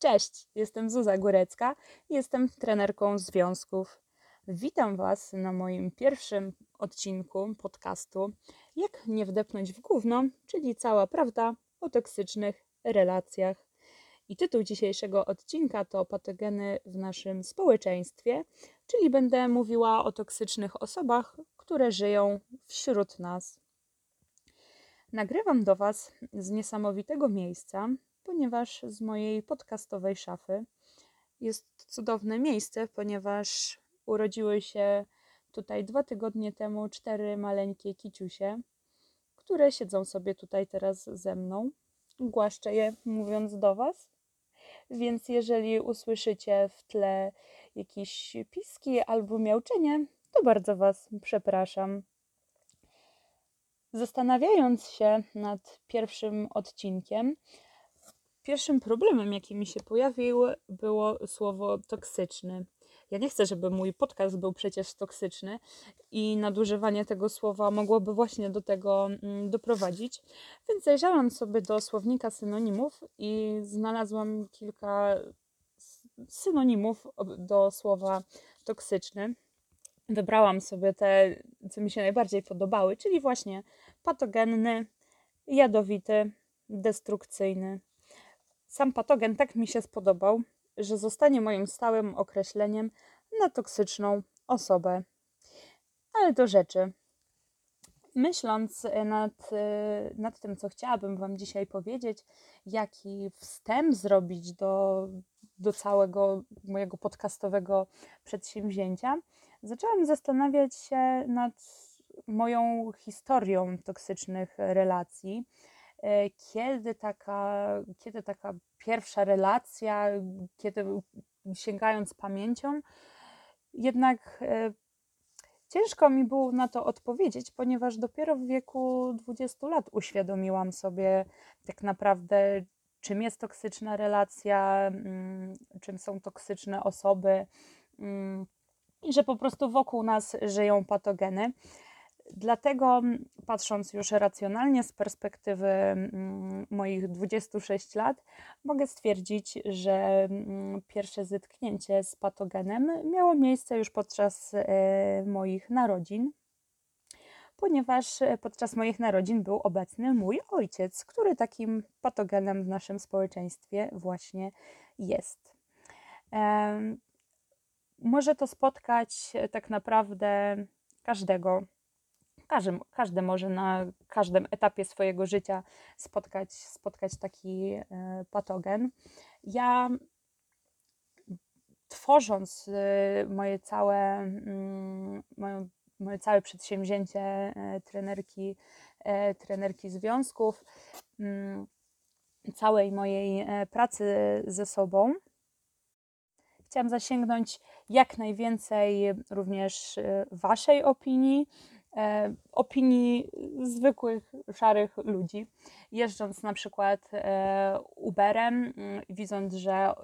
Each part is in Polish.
Cześć, jestem Zuza Górecka jestem trenerką związków. Witam Was na moim pierwszym odcinku podcastu Jak nie wdepnąć w gówno, czyli cała prawda o toksycznych relacjach. I tytuł dzisiejszego odcinka to Patogeny w naszym społeczeństwie, czyli będę mówiła o toksycznych osobach, które żyją wśród nas. Nagrywam do Was z niesamowitego miejsca, ponieważ z mojej podcastowej szafy jest cudowne miejsce, ponieważ urodziły się tutaj dwa tygodnie temu cztery maleńkie kiciusie, które siedzą sobie tutaj teraz ze mną. Głaszczę je mówiąc do Was. Więc jeżeli usłyszycie w tle jakieś piski albo miauczenie, to bardzo Was przepraszam. Zastanawiając się nad pierwszym odcinkiem, pierwszym problemem, jaki mi się pojawił, było słowo toksyczny. Ja nie chcę, żeby mój podcast był przecież toksyczny i nadużywanie tego słowa mogłoby właśnie do tego mm, doprowadzić. Więc zajrzałam sobie do słownika synonimów i znalazłam kilka synonimów do słowa toksyczny. Wybrałam sobie te, co mi się najbardziej podobały, czyli właśnie patogenny, jadowity, destrukcyjny. Sam patogen tak mi się spodobał, że zostanie moim stałym określeniem na toksyczną osobę. Ale do rzeczy. Myśląc nad, nad tym, co chciałabym Wam dzisiaj powiedzieć, jaki wstęp zrobić do, do całego mojego podcastowego przedsięwzięcia, zaczęłam zastanawiać się nad moją historią toksycznych relacji kiedy taka, kiedy taka pierwsza relacja, kiedy sięgając pamięcią, jednak e, ciężko mi było na to odpowiedzieć, ponieważ dopiero w wieku 20 lat uświadomiłam sobie tak naprawdę, czym jest toksyczna relacja, mm, czym są toksyczne osoby mm, i że po prostu wokół nas żyją patogeny. Dlatego, patrząc już racjonalnie z perspektywy mm, moich 26 lat, mogę stwierdzić, że mm, pierwsze zetknięcie z patogenem miało miejsce już podczas e, moich narodzin, ponieważ podczas moich narodzin był obecny mój ojciec, który takim patogenem w naszym społeczeństwie właśnie jest. Może to spotkać tak naprawdę każdego każdy, każdy może na każdym etapie swojego życia spotkać, spotkać taki e, patogen. Ja tworząc e, moje całe, mm, moje, moje całe przedsięwzięcie e, trenerki, trenerki związków, mm, całej mojej pracy ze sobą, chciałam zasięgnąć jak najwięcej również Waszej opinii, opinii zwykłych, szarych ludzi. Jeżdżąc na przykład e, Uberem, mm, widząc, że e,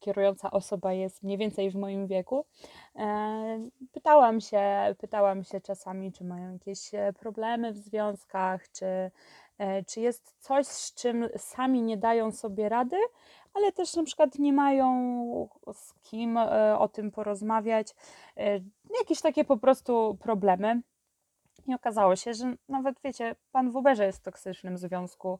kierująca osoba jest mniej więcej w moim wieku, e, pytałam się, pytałam się czasami, czy mają jakieś e, problemy w związkach, czy, e, czy jest coś, z czym sami nie dają sobie rady, ale też na przykład nie mają z kim o tym porozmawiać. Jakieś takie po prostu problemy. Okazało się, że nawet wiecie, pan w Uberze jest w toksycznym związku,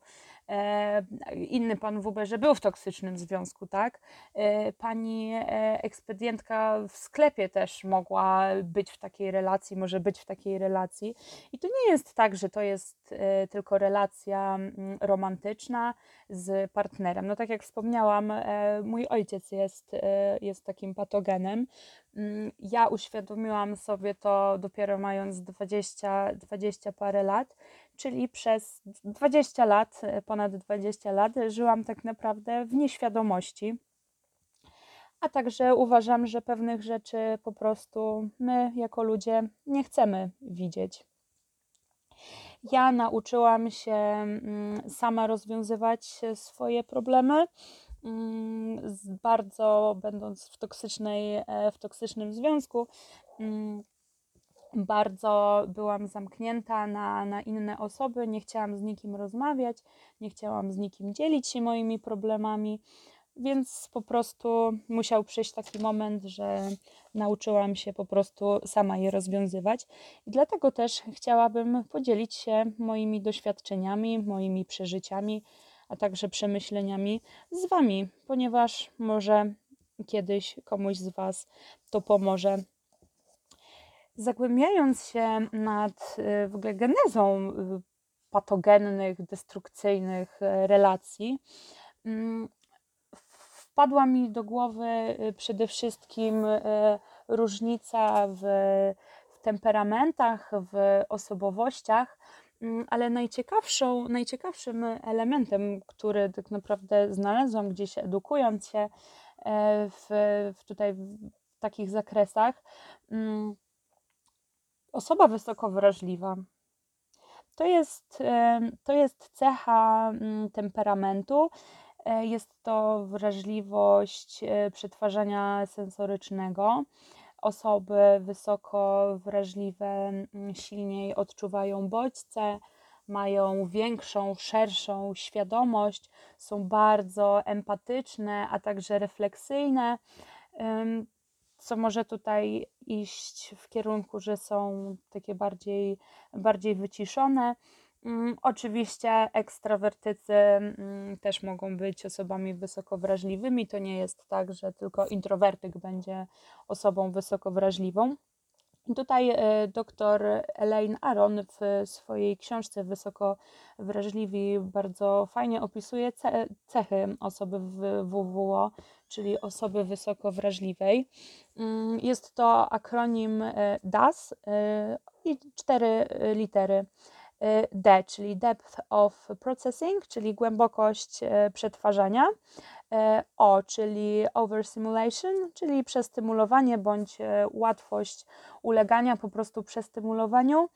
e, inny pan w Uberze był w toksycznym związku, tak? E, pani e, ekspedientka w sklepie też mogła być w takiej relacji, może być w takiej relacji. I to nie jest tak, że to jest e, tylko relacja mm, romantyczna z partnerem. No tak jak wspomniałam, e, mój ojciec jest, e, jest takim patogenem. Mm, ja uświadomiłam sobie to dopiero mając 20, 20 parę lat, czyli przez 20 lat, e, ponad 20 lat, żyłam tak naprawdę w nieświadomości. A także uważam, że pewnych rzeczy po prostu my, jako ludzie, nie chcemy widzieć. Ja nauczyłam się mm, sama rozwiązywać swoje problemy bardzo będąc w, toksycznej, e, w toksycznym związku, mm, bardzo byłam zamknięta na, na inne osoby, nie chciałam z nikim rozmawiać, nie chciałam z nikim dzielić się moimi problemami. więc po prostu musiał przyjść taki moment, że nauczyłam się po prostu sama je rozwiązywać. I dlatego też chciałabym podzielić się moimi doświadczeniami, moimi przeżyciami, a także przemyśleniami z Wami, ponieważ może kiedyś komuś z Was to pomoże. Zagłębiając się nad y, w ogóle genezą y, patogennych, destrukcyjnych y, relacji, mm, wpadła mi do głowy przede wszystkim różnica w, w temperamentach, w osobowościach, ale najciekawszą, najciekawszym elementem, który tak naprawdę znalazłam gdzieś edukując się e, w, w tutaj w takich zakresach, mm, osoba wysoko wrażliwa. To jest, e, to jest cecha mm, temperamentu, e, jest to wrażliwość przetwarzania sensorycznego. Osoby wysoko wrażliwe mm, silniej odczuwają bodźce, mają większą, szerszą świadomość, są bardzo empatyczne, a także refleksyjne, co może tutaj iść w kierunku, że są takie bardziej, bardziej wyciszone. Mm, oczywiście ekstrawertycy mm, też mogą być osobami wysoko wrażliwymi. To nie jest tak, że tylko introwertyk będzie osobą wysoko wrażliwą. Tutaj e, dr Elaine Aron w swojej książce Wysoko Wrażliwi bardzo fajnie opisuje cechy osoby w WWO, czyli osoby wysoko wrażliwej. Mm, jest to akronim e, DAS e, i cztery litery. D, czyli Depth of Processing, czyli głębokość przetwarzania. O, czyli overstimulation, czyli przestymulowanie bądź łatwość ulegania po prostu przestymulowaniu.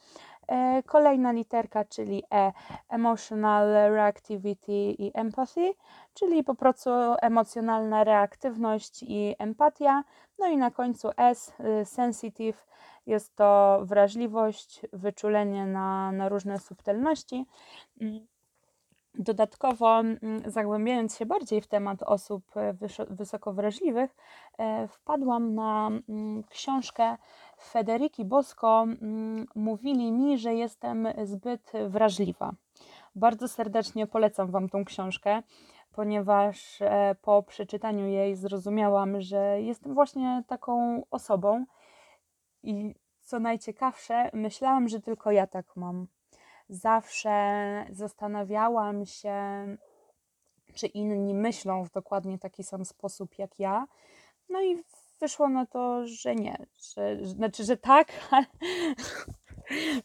E, kolejna literka, czyli E, emotional reactivity i empathy, czyli po prostu emocjonalna reaktywność i empatia. No i na końcu S, sensitive, jest to wrażliwość, wyczulenie na, na różne subtelności. Mm, Dodatkowo, mm, zagłębiając się bardziej w temat osób e, wysoko wrażliwych, e, wpadłam na mm, książkę Federiki Bosko. Mówili mi, że jestem zbyt wrażliwa. Bardzo serdecznie polecam Wam tą książkę, ponieważ e, po przeczytaniu jej zrozumiałam, że jestem właśnie taką osobą i co najciekawsze, myślałam, że tylko ja tak mam zawsze zastanawiałam się, czy inni myślą w dokładnie taki sam sposób jak ja. No i wyszło na to, że nie. Że, znaczy, że tak, ale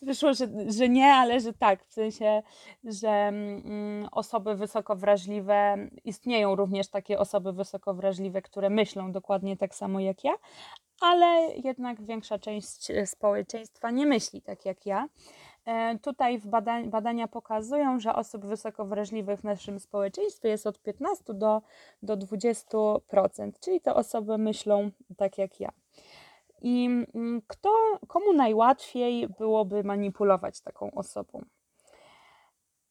wyszło, że, że nie, ale że tak. W sensie, że mm, osoby wysoko wrażliwe, istnieją również takie osoby wysoko wrażliwe, które myślą dokładnie tak samo jak ja, ale jednak większa część społeczeństwa nie myśli tak jak ja. E, tutaj badań, badania pokazują, że osób wysoko wrażliwych w naszym społeczeństwie jest od 15 do, do 20%, czyli te osoby myślą tak jak ja. I mm, kto, komu najłatwiej byłoby manipulować taką osobą?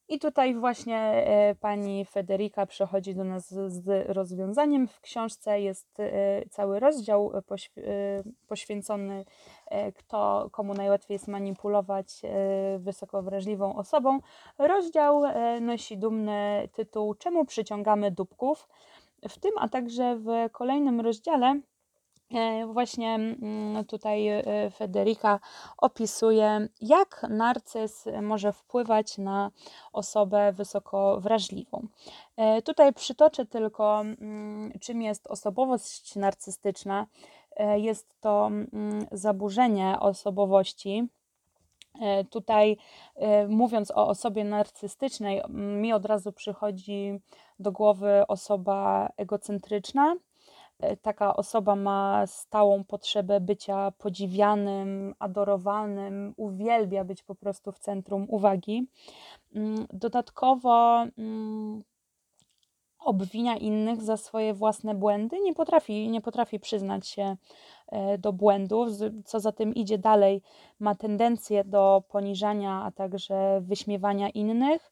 I tutaj właśnie e, pani Federika przychodzi do nas z rozwiązaniem. W książce jest e, cały rozdział e, poświęcony, kto, komu najłatwiej jest manipulować wysoko wrażliwą osobą. Rozdział nosi dumny tytuł Czemu przyciągamy dupków? W tym, a także w kolejnym rozdziale właśnie mm, tutaj e, Federika opisuje, jak narcyz może wpływać na osobę wysoko wrażliwą. E, tutaj przytoczę tylko, mm, czym jest osobowość narcystyczna. Jest to mm, zaburzenie osobowości. Tutaj, mówiąc o osobie narcystycznej, mi od razu przychodzi do głowy osoba egocentryczna, E, taka osoba ma stałą potrzebę bycia podziwianym, adorowanym, uwielbia być po prostu w centrum uwagi. Mm, dodatkowo mm, obwinia innych za swoje własne błędy, nie potrafi, nie potrafi przyznać się e, do błędów, co za tym idzie dalej, ma tendencję do poniżania, a także wyśmiewania innych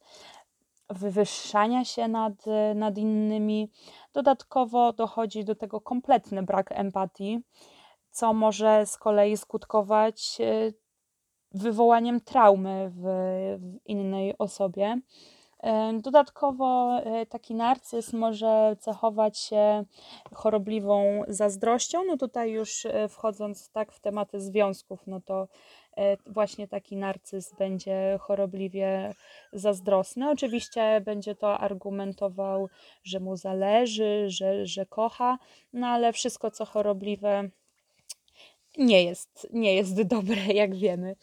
wywyższania się nad, nad innymi. Dodatkowo dochodzi do tego kompletny brak empatii, co może z kolei skutkować e, wywołaniem traumy w, w innej osobie. E, dodatkowo e, taki narcyz może cechować się chorobliwą zazdrością. No tutaj już wchodząc tak w tematy związków, no to właśnie taki narcyz będzie chorobliwie zazdrosny. Oczywiście będzie to argumentował, że mu zależy, że, że kocha, no ale wszystko co chorobliwe nie jest, nie jest dobre, jak wiemy.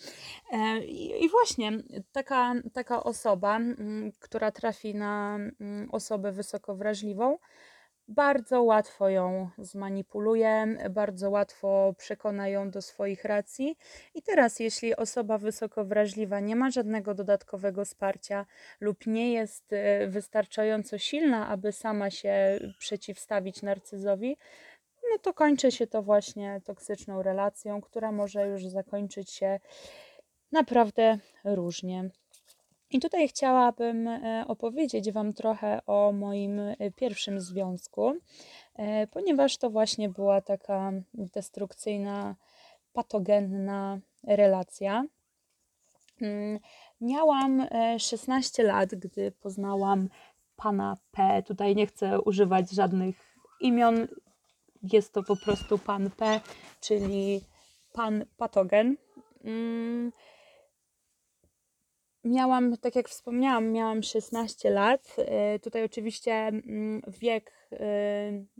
E, I właśnie taka, taka osoba, mm, która trafi na mm, osobę wysoko wrażliwą, bardzo łatwo ją zmanipuluje, bardzo łatwo przekona ją do swoich racji. I teraz, jeśli osoba wysoko wrażliwa nie ma żadnego dodatkowego wsparcia lub nie jest e, wystarczająco silna, aby sama się przeciwstawić narcyzowi, no to kończy się to właśnie toksyczną relacją, która może już zakończyć się naprawdę różnie. I tutaj chciałabym e, opowiedzieć Wam trochę o moim e, pierwszym związku, e, ponieważ to właśnie była taka destrukcyjna, patogenna relacja. Mm, miałam 16 lat, gdy poznałam pana P. Tutaj nie chcę używać żadnych imion, jest to po prostu pan P, czyli pan patogen. Miałam, tak jak wspomniałam, miałam 16 lat. Y, tutaj oczywiście mm, wiek y,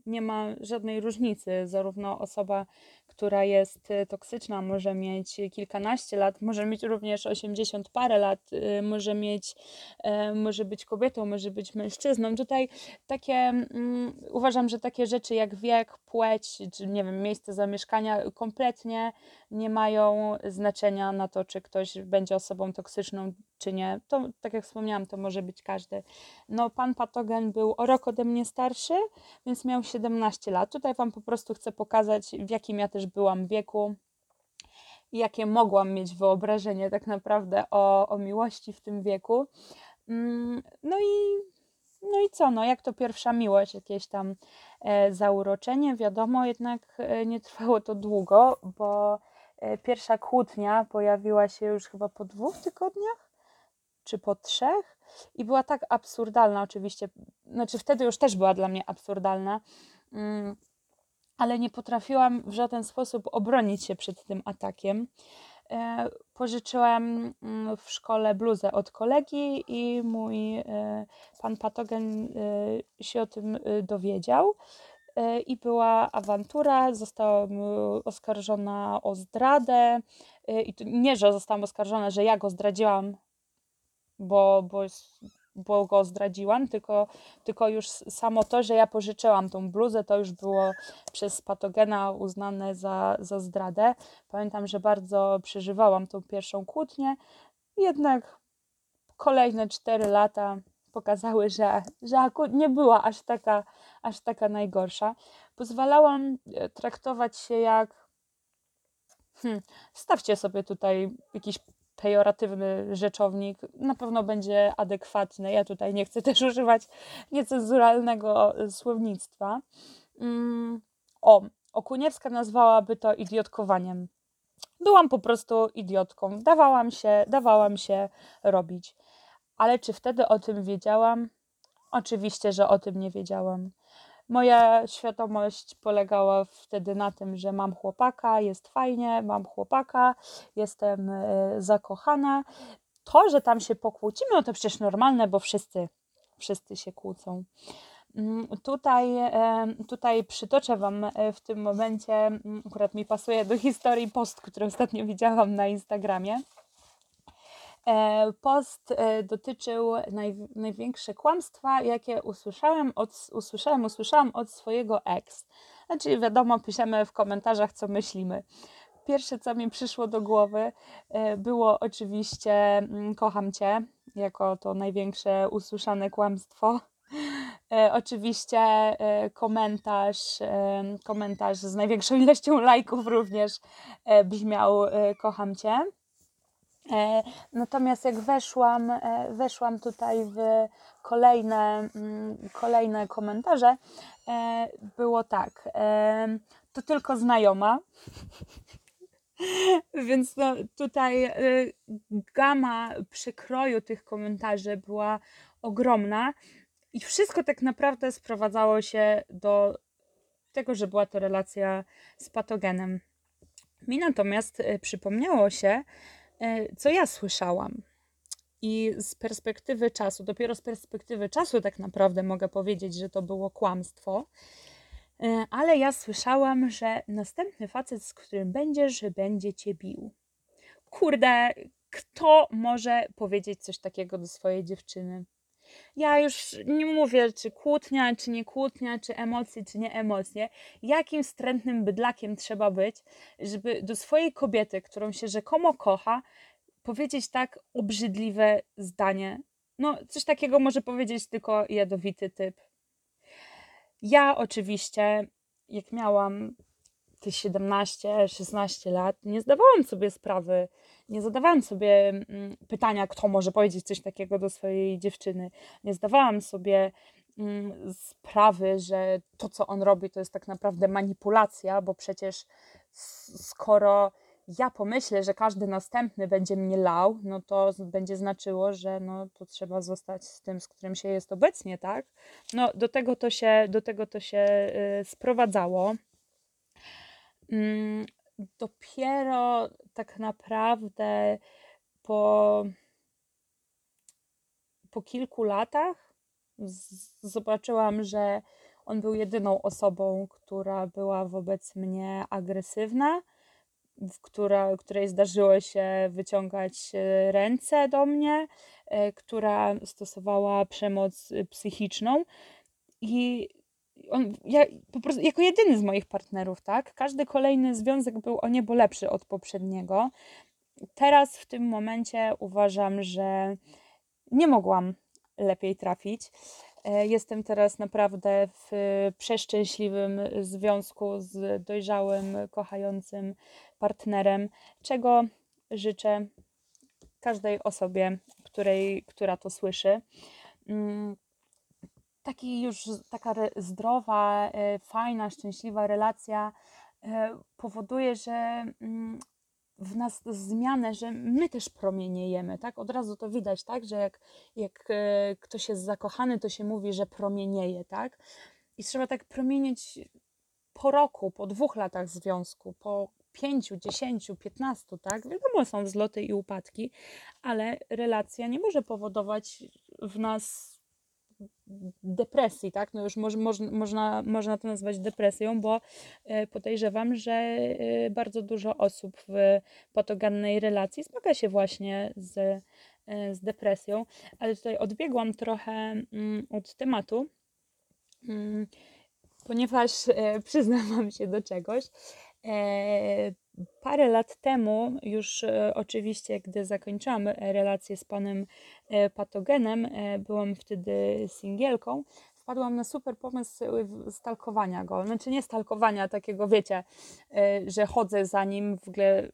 nie ma żadnej różnicy. Zarówno osoba, która jest y, toksyczna, może mieć kilkanaście lat, może mieć również 80 parę lat, może mieć, może być kobietą, może być mężczyzną. Tutaj takie, mm, uważam, że takie rzeczy jak wiek, płeć, czy nie wiem, miejsce zamieszkania kompletnie nie mają znaczenia na to, czy ktoś będzie osobą toksyczną, czy nie. To, tak jak wspomniałam, to może być każdy. No, pan patogen był o rok ode mnie starszy, więc miał 17 lat. Tutaj Wam po prostu chcę pokazać, w jakim ja też byłam wieku jakie mogłam mieć wyobrażenie tak naprawdę o, o miłości w tym wieku. Mm, no i, no i co, no jak to pierwsza miłość, jakieś tam e, zauroczenie, wiadomo, jednak e, nie trwało to długo, bo e, pierwsza kłótnia pojawiła się już chyba po dwóch tygodniach, czy po trzech? I była tak absurdalna oczywiście, znaczy wtedy już też była dla mnie absurdalna, mm, ale nie potrafiłam w żaden sposób obronić się przed tym atakiem. E, pożyczyłam mm, w szkole bluzę od kolegi i mój e, pan patogen e, się o tym dowiedział. I była awantura, zostałam oskarżona o zdradę. I nie, że zostałam oskarżona, że ja go zdradziłam, bo, bo bo go zdradziłam, tylko, tylko już samo to, że ja pożyczyłam tą bluzę, to już było przez patogena uznane za, za zdradę. Pamiętam, że bardzo przeżywałam tą pierwszą kłótnię, jednak kolejne cztery lata pokazały, że, że nie była aż taka, aż taka najgorsza. Pozwalałam e, traktować się jak. Hmm, stawcie sobie tutaj jakiś pejoratywny rzeczownik na pewno będzie adekwatny. Ja tutaj nie chcę też używać niecenzuralnego słownictwa. Mm, o, Okuniewska nazwałaby to idiotkowaniem. Byłam po prostu idiotką. Dawałam się, dawałam się robić. Ale czy wtedy o tym wiedziałam? Oczywiście, że o tym nie wiedziałam. Moja świadomość polegała wtedy na tym, że mam chłopaka, jest fajnie, mam chłopaka, jestem e, zakochana. To, że tam się pokłócimy, no to przecież normalne, bo wszyscy, wszyscy się kłócą. Mm, tutaj, e, tutaj przytoczę Wam e, w tym momencie, mm, akurat mi pasuje do historii post, który ostatnio widziałam na Instagramie. E, post e, dotyczył naj, największe kłamstwa, jakie usłyszałem, od, usłyszałem, usłyszałam od swojego ex. Znaczy, wiadomo, piszemy w komentarzach, co myślimy. Pierwsze, co mi przyszło do głowy, e, było oczywiście mm, kocham cię, jako to największe usłyszane kłamstwo. Oczywiście komentarz, komentarz z największą ilością lajków również brzmiał kocham cię. E, natomiast jak weszłam, e, weszłam tutaj w kolejne, mm, kolejne komentarze, e, było tak. To tylko znajoma. Więc no, tutaj gama przekroju tych komentarzy była ogromna i wszystko tak naprawdę sprowadzało się do tego, że była to relacja z patogenem. Mi natomiast przypomniało się, co ja słyszałam. I z perspektywy czasu, dopiero z perspektywy czasu tak naprawdę mogę powiedzieć, że to było kłamstwo. E, ale ja słyszałam, że następny facet, z którym będziesz, będzie cię bił. Kurde, kto może powiedzieć coś takiego do swojej dziewczyny? Ja już nie mówię, czy kłótnia, czy nie kłótnia, czy emocje, czy nie emocje. Jakim wstrętnym bydlakiem trzeba być, żeby do swojej kobiety, którą się rzekomo kocha, powiedzieć tak obrzydliwe zdanie. No, coś takiego może powiedzieć tylko jadowity typ. Ja oczywiście, jak miałam te 17-16 lat, nie zdawałam sobie sprawy, nie zadawałam sobie mm, pytania, kto może powiedzieć coś takiego do swojej dziewczyny. Nie zdawałam sobie mm, sprawy, że to, co on robi, to jest tak naprawdę manipulacja, bo przecież skoro ja pomyślę, że każdy następny będzie mnie lał, no to będzie znaczyło, że no to trzeba zostać z tym, z którym się jest obecnie, tak? No do tego to się, do tego to się y, sprowadzało. Mm, dopiero tak naprawdę po, po kilku latach zobaczyłam, że on był jedyną osobą, która była wobec mnie agresywna, w która, której zdarzyło się wyciągać e, ręce do mnie, e, która stosowała przemoc psychiczną. I on, ja, po prostu jako jedyny z moich partnerów, tak? Każdy kolejny związek był o niebo lepszy od poprzedniego. Teraz w tym momencie uważam, że nie mogłam lepiej trafić. E, jestem teraz naprawdę w przeszczęśliwym związku z dojrzałym, kochającym partnerem, czego życzę każdej osobie, której, która to słyszy. Taki już taka zdrowa, e, fajna, szczęśliwa relacja e, powoduje, że mm, w nas zmianę, że my też promieniejemy, tak? Od razu to widać, tak? Że jak, jak e, ktoś jest zakochany, to się mówi, że promienieje, tak? I trzeba tak promienieć po roku, po dwóch latach związku, po pięciu, dziesięciu, piętnastu, tak? Wiadomo, są wzloty i upadki, ale relacja nie może powodować w nas depresji, tak? No już moż, moż, można, można to nazwać depresją, bo e, podejrzewam, że e, bardzo dużo osób w patogennej relacji zmaga się właśnie z, e, z depresją, ale tutaj odbiegłam trochę mm, od tematu, mm, ponieważ przyznam się do czegoś. Parę lat temu, już e, oczywiście, gdy zakończyłam relację z panem e, patogenem, e, byłam wtedy singielką, wpadłam na super pomysł stalkowania go. Znaczy nie stalkowania takiego, wiecie, że chodzę za nim, w ogóle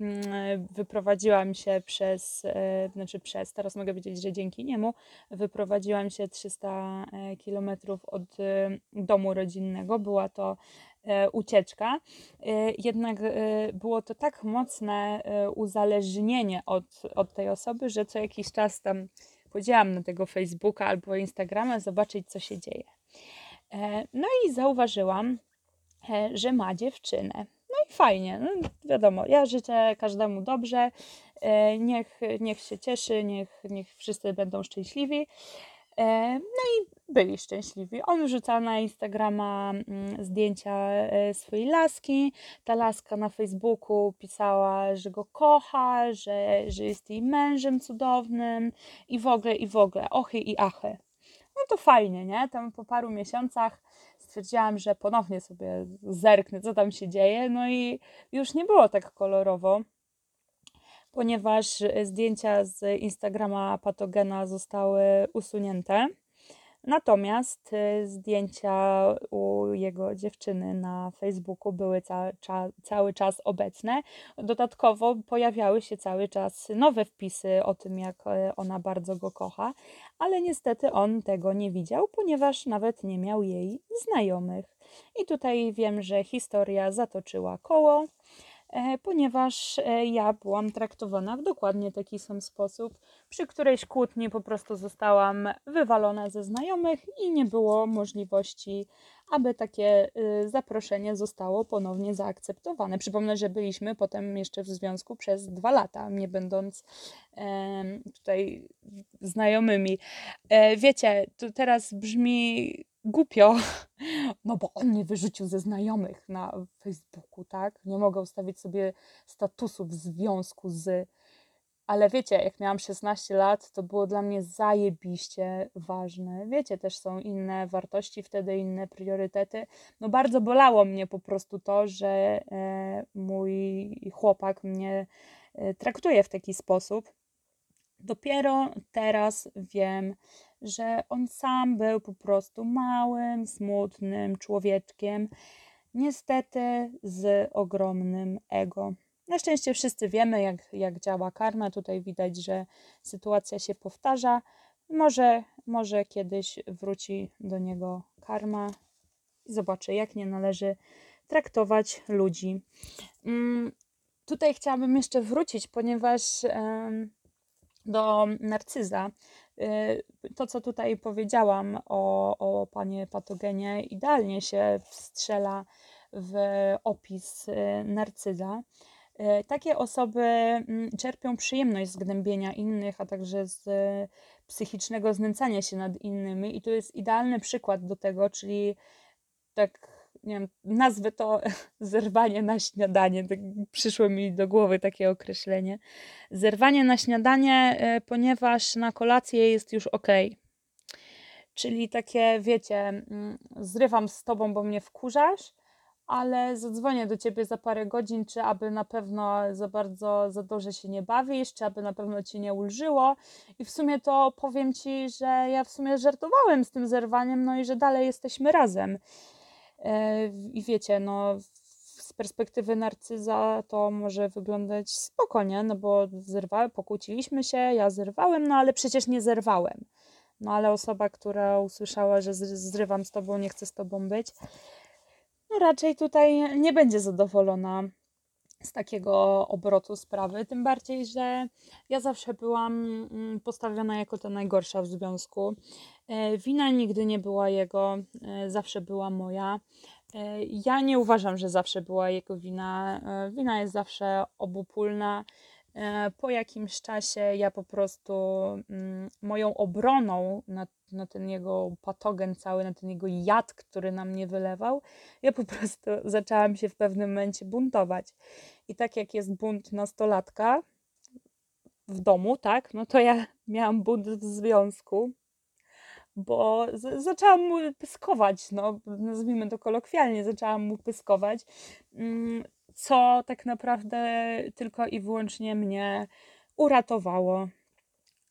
mm, wyprowadziłam się przez, znaczy przez, teraz mogę powiedzieć, że dzięki niemu wyprowadziłam się 300 kilometrów od domu rodzinnego. Była to ucieczka. E, jednak e, było to tak mocne uzależnienie od, od tej osoby, że co jakiś czas tam chodziłam na tego Facebooka albo Instagrama zobaczyć, co się dzieje. No i zauważyłam, że ma dziewczynę. No i fajnie, no wiadomo, ja życzę każdemu dobrze, niech, niech się cieszy, niech, niech wszyscy będą szczęśliwi. No i byli szczęśliwi. On wrzucał na Instagrama mm, zdjęcia e, swojej laski. Ta laska na Facebooku pisała, że go kocha, że, że jest jej mężem cudownym i w ogóle, i w ogóle, ochy i achy. No to fajnie, nie? Tam po paru miesiącach stwierdziłam, że ponownie sobie zerknę, co tam się dzieje. No i już nie było tak kolorowo ponieważ zdjęcia z Instagrama patogena zostały usunięte. Natomiast y, zdjęcia u jego dziewczyny na Facebooku były ca cały czas obecne. Dodatkowo pojawiały się cały czas nowe wpisy o tym, jak e, ona bardzo go kocha, ale niestety on tego nie widział, ponieważ nawet nie miał jej znajomych. I tutaj wiem, że historia zatoczyła koło. E, ponieważ e, ja byłam traktowana w dokładnie taki sam sposób. Przy którejś kłótni po prostu zostałam wywalona ze znajomych i nie było możliwości, aby takie y, zaproszenie zostało ponownie zaakceptowane. Przypomnę, że byliśmy potem jeszcze w związku przez dwa lata, nie będąc tutaj znajomymi. E, wiecie, to teraz brzmi głupio, no bo on mnie wyrzucił ze znajomych na Facebooku, tak? Nie mogę ustawić sobie statusu w związku z. Ale wiecie, jak miałam 16 lat, to było dla mnie zajebiście ważne. Wiecie, też są inne wartości, wtedy inne priorytety. No bardzo bolało mnie po prostu to, że e, mój chłopak mnie e, traktuje w taki sposób. Dopiero teraz wiem, że on sam był po prostu małym, smutnym człowieczkiem, niestety z ogromnym ego. Na szczęście wszyscy wiemy, jak, jak działa karma. Tutaj widać, że sytuacja się powtarza. Może, może kiedyś wróci do niego karma i zobaczy, jak nie należy traktować ludzi. Mm, tutaj chciałabym jeszcze wrócić, ponieważ do narcyza. Y, to, co tutaj powiedziałam o, o panie patogenie, idealnie się wstrzela w opis y, narcyza. Y, takie osoby mm, czerpią przyjemność z gnębienia innych, a także z psychicznego znęcania się nad innymi, i to jest idealny przykład do tego, czyli tak nie wiem, nazwę to zerwanie na śniadanie. Tak przyszło mi do głowy takie określenie. Zerwanie na śniadanie, e, ponieważ na kolację jest już ok. Czyli takie, wiecie, mm, zrywam z tobą, bo mnie wkurzasz, ale zadzwonię do ciebie za parę godzin, czy aby na pewno za bardzo za dobrze się nie bawisz, czy aby na pewno ci nie ulżyło. I w sumie to powiem ci, że ja w sumie żartowałem z tym zerwaniem, no i że dalej jesteśmy razem. E, I wiecie, no z perspektywy narcyza to może wyglądać spokojnie, no bo zerwałem, pokłóciliśmy się, ja zerwałem, no ale przecież nie zerwałem. No ale osoba, która usłyszała, że zrywam z tobą, nie chcę z tobą być, no raczej tutaj nie będzie zadowolona z takiego obrotu sprawy. Tym bardziej, że ja zawsze byłam mm, postawiona jako ta najgorsza w związku. E, wina nigdy nie była jego, e, zawsze była moja. E, ja nie uważam, że zawsze była jego wina. Wina jest zawsze obopólna. Po jakimś czasie ja po prostu mm, moją obroną na, na ten jego patogen cały, na ten jego jad, który na mnie wylewał, ja po prostu zaczęłam się w pewnym momencie buntować. I tak jak jest bunt nastolatka w domu, tak, no to ja miałam bunt w związku, bo z- zaczęłam mu pyskować, no nazwijmy to kolokwialnie, zaczęłam mu pyskować, mm, co tak naprawdę tylko i wyłącznie mnie uratowało.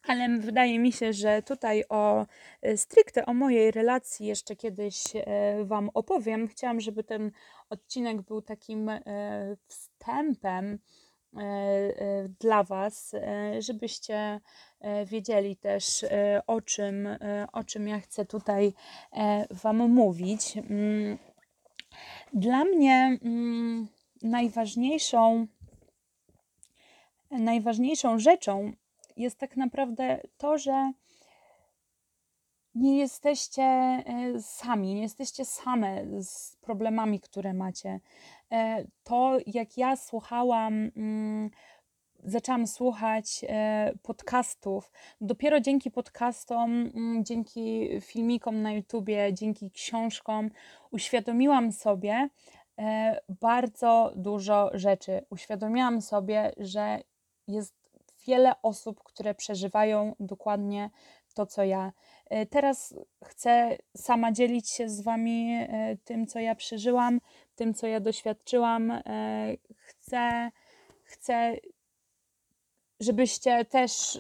Ale wydaje mi się, że tutaj o e, stricte o mojej relacji jeszcze kiedyś e, Wam opowiem. Chciałam, żeby ten odcinek był takim e, wstępem dla Was, żebyście wiedzieli też o czym, o czym ja chcę tutaj Wam mówić. Mm, dla mnie mm, najważniejszą, najważniejszą rzeczą jest tak naprawdę to, że nie jesteście e, sami, nie jesteście same z problemami, które macie. E, to, jak ja słuchałam, mm, zaczęłam słuchać e, podcastów, dopiero dzięki podcastom, mm, dzięki filmikom na YouTubie, dzięki książkom, uświadomiłam sobie bardzo dużo rzeczy. Uświadomiłam sobie, że jest wiele osób, które przeżywają dokładnie to, co ja. E, teraz chcę sama dzielić się z Wami e, tym, co ja przeżyłam, tym, co ja doświadczyłam. E, chcę, chcę żebyście też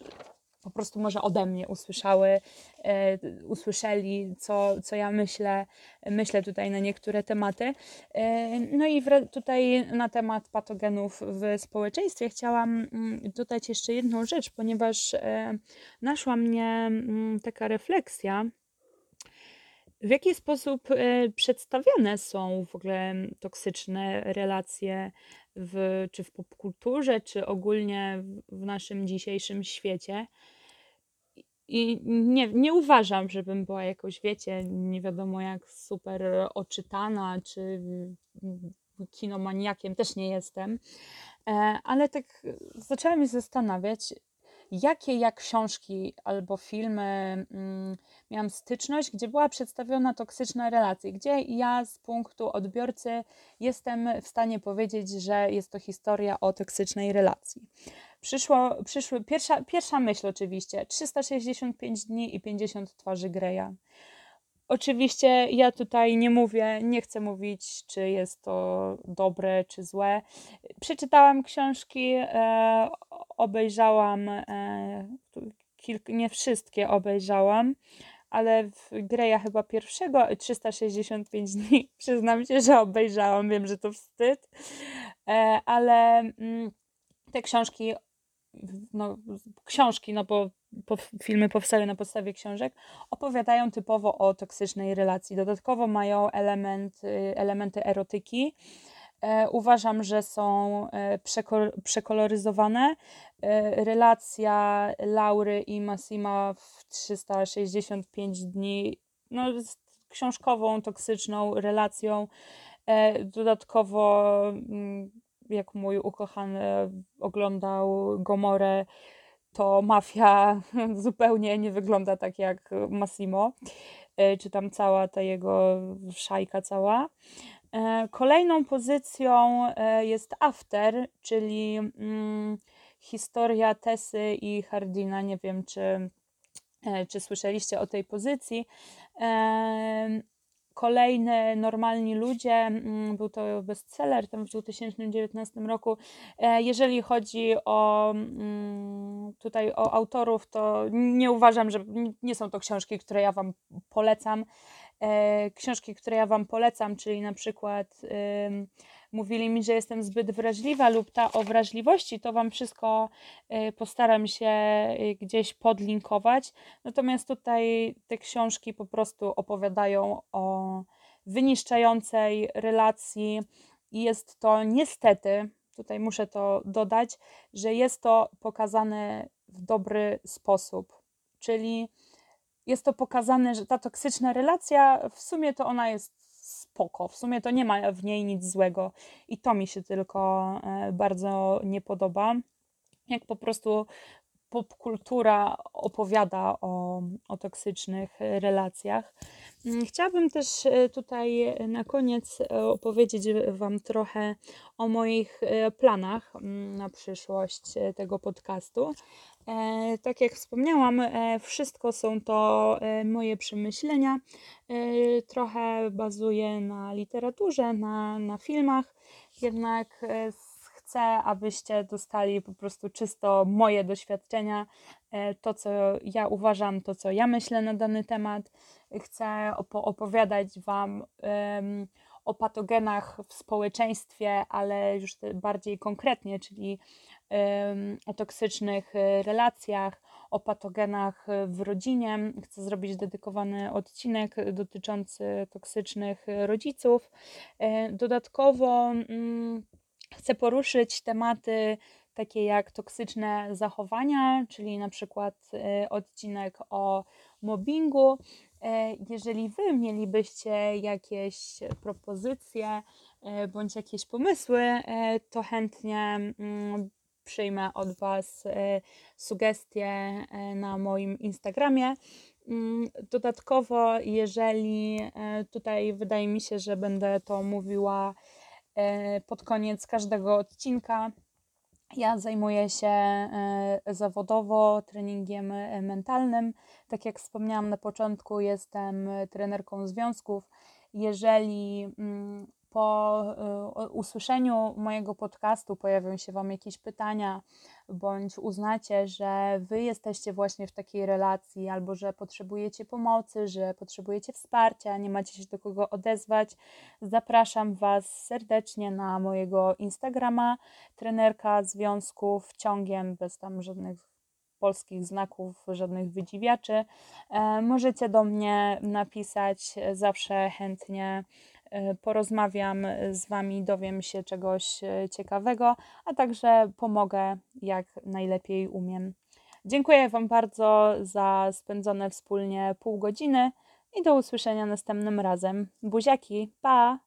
po prostu może ode mnie usłyszały, e, usłyszeli, co, co ja myślę, myślę tutaj na niektóre tematy. E, no i tutaj na temat patogenów w społeczeństwie chciałam mm, dodać jeszcze jedną rzecz, ponieważ naszła mnie mm, taka refleksja, w jaki sposób przedstawiane są w ogóle toksyczne relacje w, czy w popkulturze, czy ogólnie w naszym dzisiejszym świecie. I nie, nie uważam, żebym była jakoś, wiecie, nie wiadomo jak super oczytana, czy kinomaniakiem, też nie jestem. E, ale tak zaczęłam się zastanawiać, jakie ja książki albo filmy mm, miałam styczność, gdzie była przedstawiona toksyczna relacja, gdzie ja z punktu odbiorcy jestem w stanie powiedzieć, że jest to historia o toksycznej relacji. Przyszło, przyszły, pierwsza, pierwsza myśl oczywiście, 365 dni i 50 twarzy Greya. Oczywiście ja tutaj nie mówię, nie chcę mówić, czy jest to dobre, czy złe. Przeczytałam książki, e, obejrzałam, e, kilk, nie wszystkie obejrzałam, ale w Greya chyba pierwszego 365 dni, przyznam się, że obejrzałam, wiem, że to wstyd, e, ale mm, te książki no, książki, no bo filmy powstały na podstawie książek, opowiadają typowo o toksycznej relacji. Dodatkowo mają element, elementy erotyki. E, uważam, że są e, przekoloryzowane. E, relacja Laury i Massima w 365 dni no, jest książkową, toksyczną relacją. Dodatkowo mm, jak mój ukochany oglądał Gomorę, to mafia zupełnie nie wygląda tak jak Massimo, e, czy tam cała ta jego szajka cała. E, kolejną pozycją e, jest After, czyli mm, historia Tessy i Hardina. Nie wiem, czy, czy słyszeliście o tej pozycji. Kolejne Normalni Ludzie, mm, był to bestseller tam w 2019 roku. E, jeżeli chodzi o mm, tutaj o autorów, to nie uważam, że nie są to książki, które ja Wam polecam. E, książki, które ja Wam polecam, czyli na przykład mówili mi, że jestem zbyt wrażliwa lub ta o wrażliwości, to Wam wszystko y, postaram się y, gdzieś podlinkować. Natomiast tutaj te książki po prostu opowiadają o wyniszczającej relacji i jest to niestety, tutaj muszę to dodać, że jest to pokazane w dobry sposób. Czyli jest to pokazane, że ta toksyczna relacja w sumie to ona jest spoko. W sumie to nie ma w niej nic złego i to mi się tylko e, bardzo nie podoba. Jak po prostu popkultura opowiada o, o toksycznych relacjach. Mm, chciałabym też e, tutaj na koniec e, opowiedzieć Wam trochę o moich planach mm, na przyszłość tego podcastu. E, tak jak wspomniałam, e, wszystko są to e, moje przemyślenia. Trochę bazuję na literaturze, na, na filmach, jednak chcę, abyście dostali po prostu czysto moje doświadczenia, to co ja uważam, to co ja myślę na dany temat. Chcę opowiadać Wam o patogenach w społeczeństwie, ale już bardziej konkretnie, czyli o toksycznych e, relacjach, o patogenach w rodzinie. Chcę zrobić dedykowany odcinek dotyczący toksycznych rodziców. E, dodatkowo mm, chcę poruszyć tematy takie jak toksyczne zachowania, czyli na przykład e, odcinek o mobbingu. Jeżeli Wy mielibyście jakieś propozycje bądź jakieś pomysły, to chętnie mm, przyjmę od Was e, sugestie e, na moim Instagramie. Mm, dodatkowo, jeżeli e, tutaj wydaje mi się, że będę to mówiła pod koniec każdego odcinka, ja zajmuję się zawodowo treningiem mentalnym. Tak jak wspomniałam na początku, jestem trenerką związków. Jeżeli mm, po y, usłyszeniu mojego podcastu pojawią się Wam jakieś pytania bądź uznacie, że Wy jesteście właśnie w takiej relacji, albo że potrzebujecie pomocy, że potrzebujecie wsparcia, nie macie się do kogo odezwać, zapraszam Was serdecznie na mojego Instagrama, trenerka związków ciągiem, bez tam żadnych polskich znaków, żadnych wydziwiaczy. E, możecie do mnie napisać, zawsze chętnie porozmawiam z Wami, dowiem się czegoś e, ciekawego, a także pomogę jak najlepiej umiem. Dziękuję Wam bardzo za spędzone wspólnie pół godziny i do usłyszenia następnym razem. Buziaki, pa!